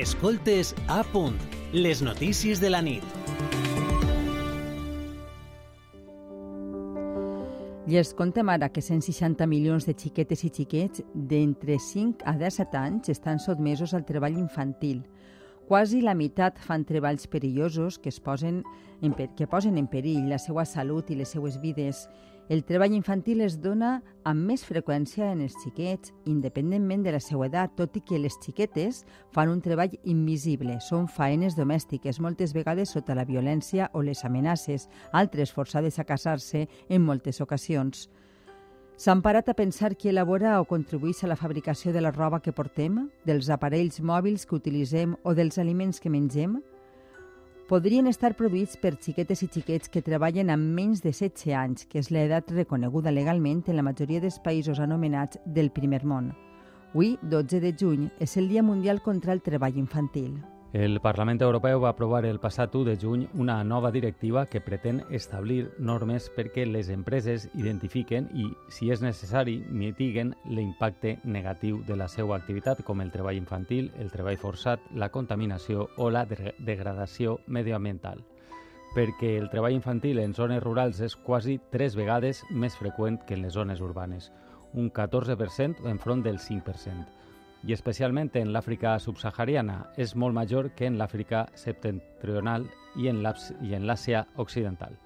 Escoltes a punt, les notícies de la nit. I els contem ara que 160 milions de xiquetes i xiquets d'entre 5 a 17 anys estan sotmesos al treball infantil. Quasi la meitat fan treballs perillosos que, es posen en, que posen en perill la seva salut i les seues vides el treball infantil es dona amb més freqüència en els xiquets, independentment de la seva edat, tot i que les xiquetes fan un treball invisible. Són faenes domèstiques, moltes vegades sota la violència o les amenaces, altres forçades a casar-se en moltes ocasions. S'han parat a pensar qui elabora o contribueix a la fabricació de la roba que portem, dels aparells mòbils que utilitzem o dels aliments que mengem? Podrien estar produïts per xiquetes i xiquets que treballen amb menys de 16 anys, que és l'edat reconeguda legalment en la majoria dels països anomenats del primer món. Avui, 12 de juny, és el Dia Mundial contra el Treball Infantil. El Parlament Europeu va aprovar el passat 1 de juny una nova directiva que pretén establir normes perquè les empreses identifiquen i, si és necessari, mitiguen l'impacte negatiu de la seva activitat, com el treball infantil, el treball forçat, la contaminació o la de degradació medioambiental. Perquè el treball infantil en zones rurals és quasi tres vegades més freqüent que en les zones urbanes, un 14% enfront del 5% i especialment en l'Àfrica subsahariana és molt major que en l'Àfrica septentrional i en l'Àsia occidental.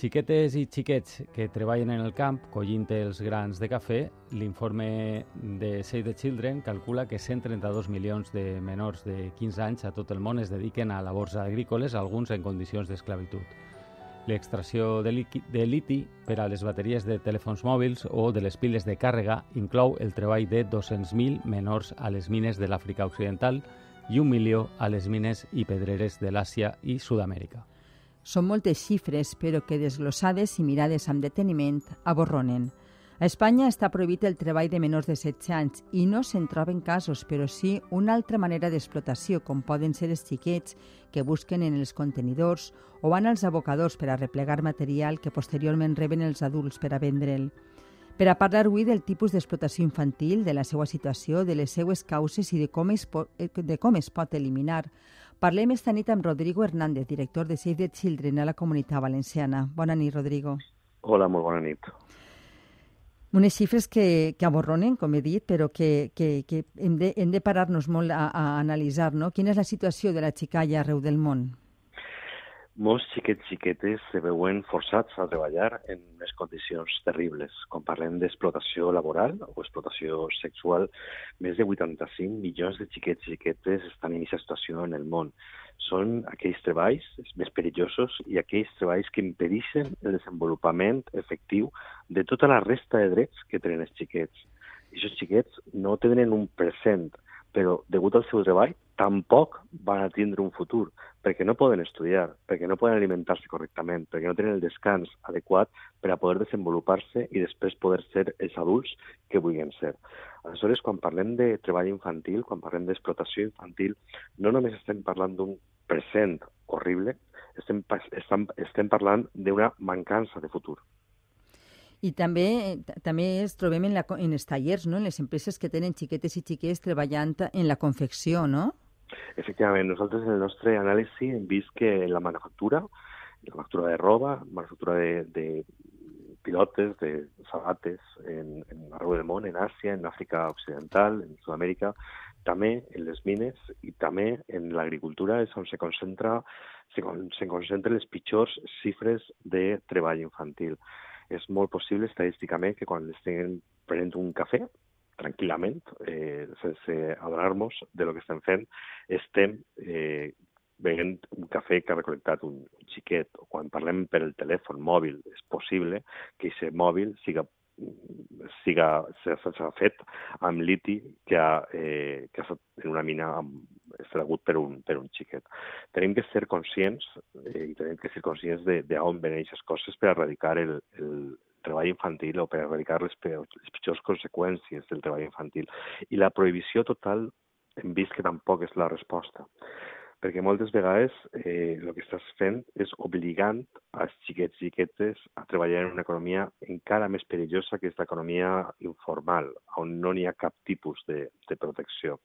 Xiquetes i xiquets que treballen en el camp collint els grans de cafè, l'informe de Save the Children calcula que 132 milions de menors de 15 anys a tot el món es dediquen a labors agrícoles, alguns en condicions d'esclavitud. L'extracció de, de liti per a les bateries de telèfons mòbils o de les piles de càrrega inclou el treball de 200.000 menors a les mines de l'Àfrica Occidental i un milió a les mines i pedreres de l'Àsia i Sud-amèrica. Són moltes xifres, però que desglossades i mirades amb deteniment aborronen. A Espanya està prohibit el treball de menors de 16 anys i no se'n troben casos, però sí una altra manera d'explotació, com poden ser els xiquets que busquen en els contenidors o van als abocadors per a replegar material que posteriorment reben els adults per a vendre'l. Per a parlar avui del tipus d'explotació infantil, de la seva situació, de les seues causes i de com es pot, de com es pot eliminar, parlem esta nit amb Rodrigo Hernández, director de Save the Children a la Comunitat Valenciana. Bona nit, Rodrigo. Hola, molt bona nit unes xifres que, que aborronen, com he dit, però que, que, que hem de, hem de parar-nos molt a, a analitzar, no? Quina és la situació de la xicalla arreu del món? Molts xiquets xiquetes se veuen forçats a treballar en unes condicions terribles. Quan parlem d'explotació laboral o explotació sexual, més de 85 milions de xiquets i xiquetes estan en aquesta situació en el món són aquells treballs més perillosos i aquells treballs que impedeixen el desenvolupament efectiu de tota la resta de drets que tenen els xiquets. I aquests xiquets no tenen un present, però degut al seu treball tampoc van a tindre un futur, perquè no poden estudiar, perquè no poden alimentar-se correctament, perquè no tenen el descans adequat per a poder desenvolupar-se i després poder ser els adults que vulguin ser. Aleshores, quan parlem de treball infantil, quan parlem d'explotació infantil, no només estem parlant d'un present horrible, estem, estem, estem parlant d'una mancança de futur. I també també es trobem en, la, en els tallers, no? en les empreses que tenen xiquetes i xiquets treballant en la confecció, no? Efectivament, nosaltres en el nostre anàlisi hem vist que en la manufactura, la manufactura de roba, manufactura de, de pilotes, de sabates en, en arreu del món, en Àsia, en Àfrica Occidental, en Sud-amèrica, també en les mines i també en l'agricultura és on se concentra se, se concentren les pitjors xifres de treball infantil. És molt possible estadísticament que quan estiguem prenent un cafè, tranquil·lament, eh, sense adonar-nos de lo que estem fent, estem eh, veient un cafè que ha recol·lectat un, xiquet, o quan parlem per el telèfon mòbil, és possible que aquest mòbil siga siga s'ha fet amb liti que ha, eh, que ha estat en una mina amb, extragut per un, per un xiquet. Tenim que ser conscients eh, i tenim que ser conscients de, de on venen aquestes coses per erradicar el, el, treball infantil o per erradicar les, les pitjors conseqüències del treball infantil. I la prohibició total hem vist que tampoc és la resposta perquè moltes vegades eh, el que estàs fent és obligant als xiquets i xiquetes a treballar en una economia encara més perillosa que és l'economia informal, on no n'hi ha cap tipus de, de protecció.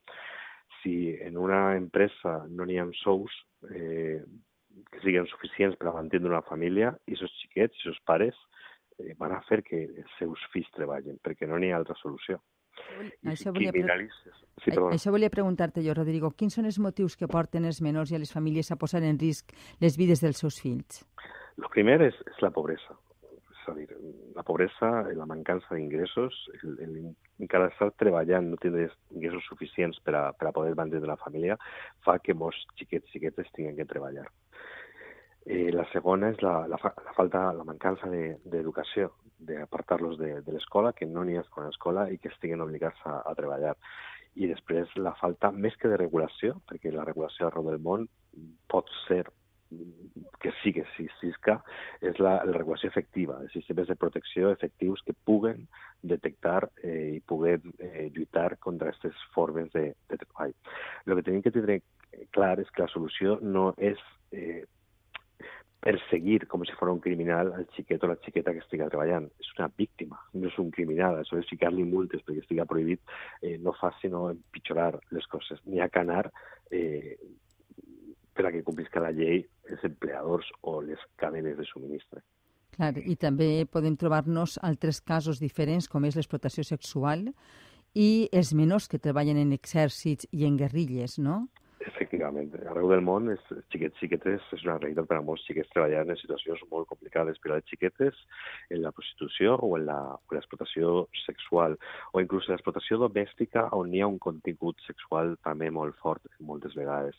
Si en una empresa no n'hi ha sous eh, que siguin suficients per a mantenir una família, i aquests xiquets, aquests pares, eh, van a fer que els seus fills treballin, perquè no n'hi ha altra solució. I això volia, sí, això volia preguntar-te jo, Rodrigo. Quins són els motius que porten els menors i a les famílies a posar en risc les vides dels seus fills? El primer és, és la pobresa. És a dir, la pobresa, la mancança d'ingressos, encara estar treballant, no tindre ingressos suficients per a, per a poder mantenir la família, fa que molts xiquets i xiquetes tinguin que treballar. Eh, la segona és la, la, la falta, la mancança d'educació, de, d'apartar-los de, de l'escola, que no n'hi ha escola escola i que estiguen obligats a, a treballar. I després la falta, més que de regulació, perquè la regulació arreu del món pot ser que sí que que és la, la regulació efectiva, els sistemes de protecció efectius que puguen detectar eh, i puguen eh, lluitar contra aquestes formes de, de treball. El que tenim que tindre clar és que la solució no és eh, perseguir com si fos un criminal al xiquet o la xiqueta que estigui treballant. És una víctima, no és un criminal. És ficar-li multes perquè estigui prohibit eh, no fa sinó empitjorar les coses. N'hi ha que anar eh, per a que complisca la llei els empleadors o les cadenes de subministre. Clar, i també podem trobar-nos altres casos diferents, com és l'explotació sexual i els menors que treballen en exèrcits i en guerrilles, no? Efectivament, arreu del món, els xiquets xiquetes és una realitat per a molts xiquets treballar en situacions molt complicades per a les xiquetes en la prostitució o en l'explotació sexual o inclús en l'explotació domèstica on hi ha un contingut sexual també molt fort moltes vegades.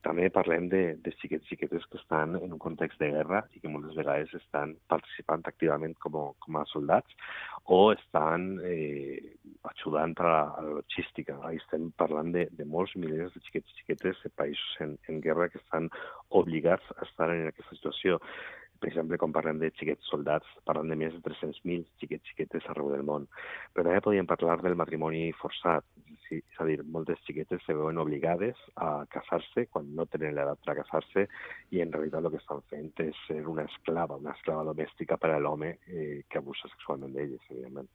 També parlem de, de xiquets xiquetes que estan en un context de guerra i que moltes vegades estan participant activament com, com a soldats o estan eh, ajudant a la, a la logística. Ahí estem parlant de, de molts milers de xiquets xiquetes de països en, en guerra que estan obligats a estar en aquesta situació per exemple, quan parlem de xiquets soldats, parlem de més de 300.000 xiquets xiquetes arreu del món. Però també podríem parlar del matrimoni forçat, és a dir, moltes xiquetes se veuen obligades a casar-se quan no tenen l'edat per a casar-se i en realitat el que estan fent és ser una esclava, una esclava domèstica per a l'home eh, que abusa sexualment d'elles, evidentment.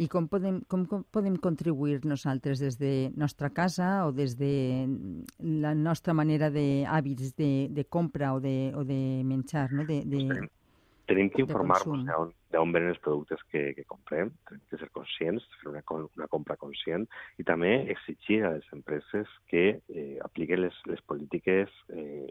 I com podem, com, com podem contribuir nosaltres des de nostra casa o des de la nostra manera d'hàbits de, de compra o de, o de menjar, no? de, de, tenim, tenim que informar-nos d'on d'on venen els productes que, que comprem, tenim que ser conscients, fer una, una compra conscient i també exigir a les empreses que eh, apliquen les, les polítiques eh,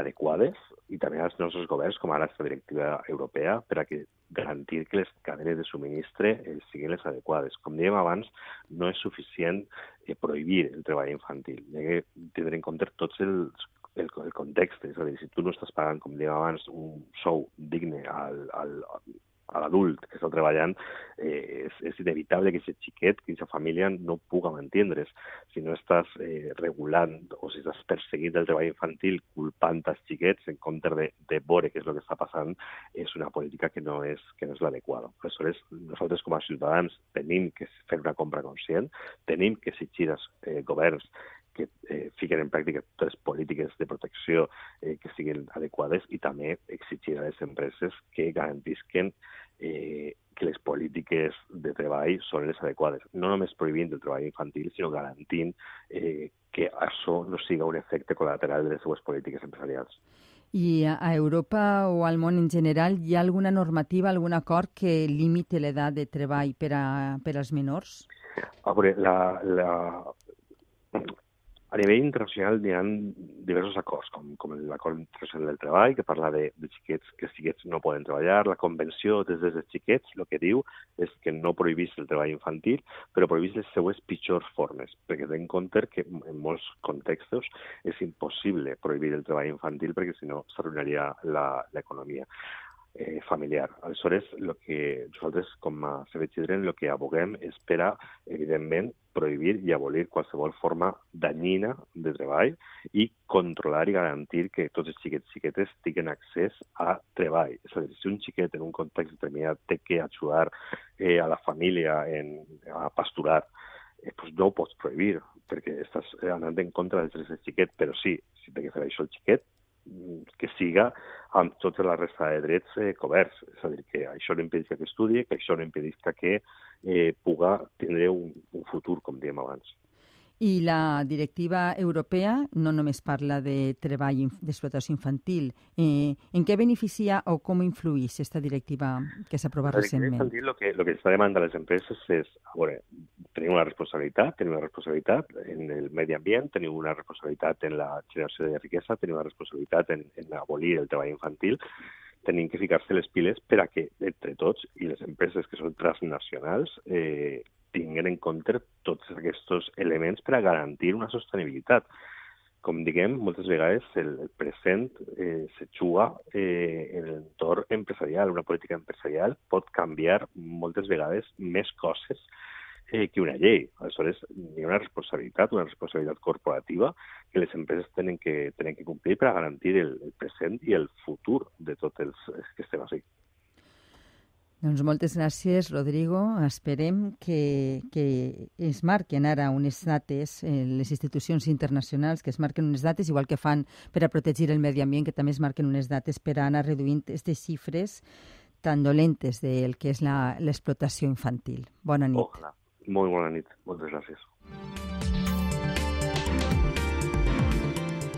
adequades i també als nostres governs, com ara aquesta directiva europea, per a que garantir que les cadenes de subministre eh, siguin les adequades. Com dèiem abans, no és suficient eh, prohibir el treball infantil. Hi ha que en compte tots els el, el context, és a dir, si tu no estàs pagant, com dèiem abans, un sou digne al, al, a l'adult que està treballant, eh, és, és inevitable que aquest xiquet, que aquesta família no puga mantindre's. Si no estàs eh, regulant o si estàs perseguint el treball infantil culpant els xiquets en compte de, de veure què és el que està passant, és una política que no és, que no és l'adequada. Aleshores, nosaltres com a ciutadans tenim que fer una compra conscient, tenim que exigir als eh, governs que eh, fiquen en pràctica totes les polítiques de protecció eh, que siguin adequades i també exigir a les empreses que garantisquen eh, que les polítiques de treball són les adequades. No només prohibint el treball infantil, sinó garantint eh, que això no siga un efecte col·lateral de les seues polítiques empresarials. I a Europa o al món en general hi ha alguna normativa, algun acord que limite l'edat de treball per, a, per als menors? A veure, la, la, a nivell internacional hi ha diversos acords, com, com l'acord internacional del treball, que parla de, de xiquets que xiquets no poden treballar, la convenció des dels xiquets el que diu és que no prohibís el treball infantil, però prohibís les seues pitjors formes, perquè ten en compte que en molts contextos és impossible prohibir el treball infantil perquè si no s'arruïnaria l'economia eh, familiar. Aleshores, el que nosaltres, com a Save Children, el que aboguem és per a, evidentment, prohibir i abolir qualsevol forma danyina de treball i controlar i garantir que tots els xiquets i xiquetes tinguin accés a treball. És a dir, si un xiquet en un context determinat té que ajudar eh, a la família en, a pasturar, eh, pues no ho pots prohibir, perquè estàs anant en contra dels drets del xiquet, però sí, si té que fer això el xiquet, que siga amb tota la resta de drets eh, coberts. És a dir, que això no impedisca que estudi, que això no impedisca que eh, puga tindre un, un futur, com diem abans. I la directiva europea no només parla de treball d'explotació infantil. Eh, en què beneficia o com influís aquesta directiva que s'ha aprovat recentment? Infantil, lo que, lo que està demanant les empreses és, a veure, tenim una responsabilitat, tenim una responsabilitat en el medi ambient, tenim una responsabilitat en la generació de riquesa, tenim una responsabilitat en, en abolir el treball infantil, tenim que ficar-se les piles per a que entre tots i les empreses que són transnacionals eh, tinguin en compte tots aquests elements per a garantir una sostenibilitat. Com diguem, moltes vegades el, el present eh, se juga eh, en l'entorn empresarial. Una política empresarial pot canviar moltes vegades més coses eh, que una llei. Aleshores, hi ha una responsabilitat, una responsabilitat corporativa que les empreses tenen que, tenen que complir per a garantir el, el present i el futur de tots els que estem així. Doncs moltes gràcies, Rodrigo. Esperem que, que es marquen ara unes dates, eh, les institucions internacionals, que es marquen unes dates, igual que fan per a protegir el medi ambient, que també es marquen unes dates per a anar reduint aquestes xifres tan dolentes del que és l'explotació infantil. Bona nit. Ojalà. Molt bona nit. Moltes gràcies.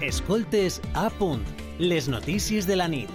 Escoltes a punt, les notícies de la nit.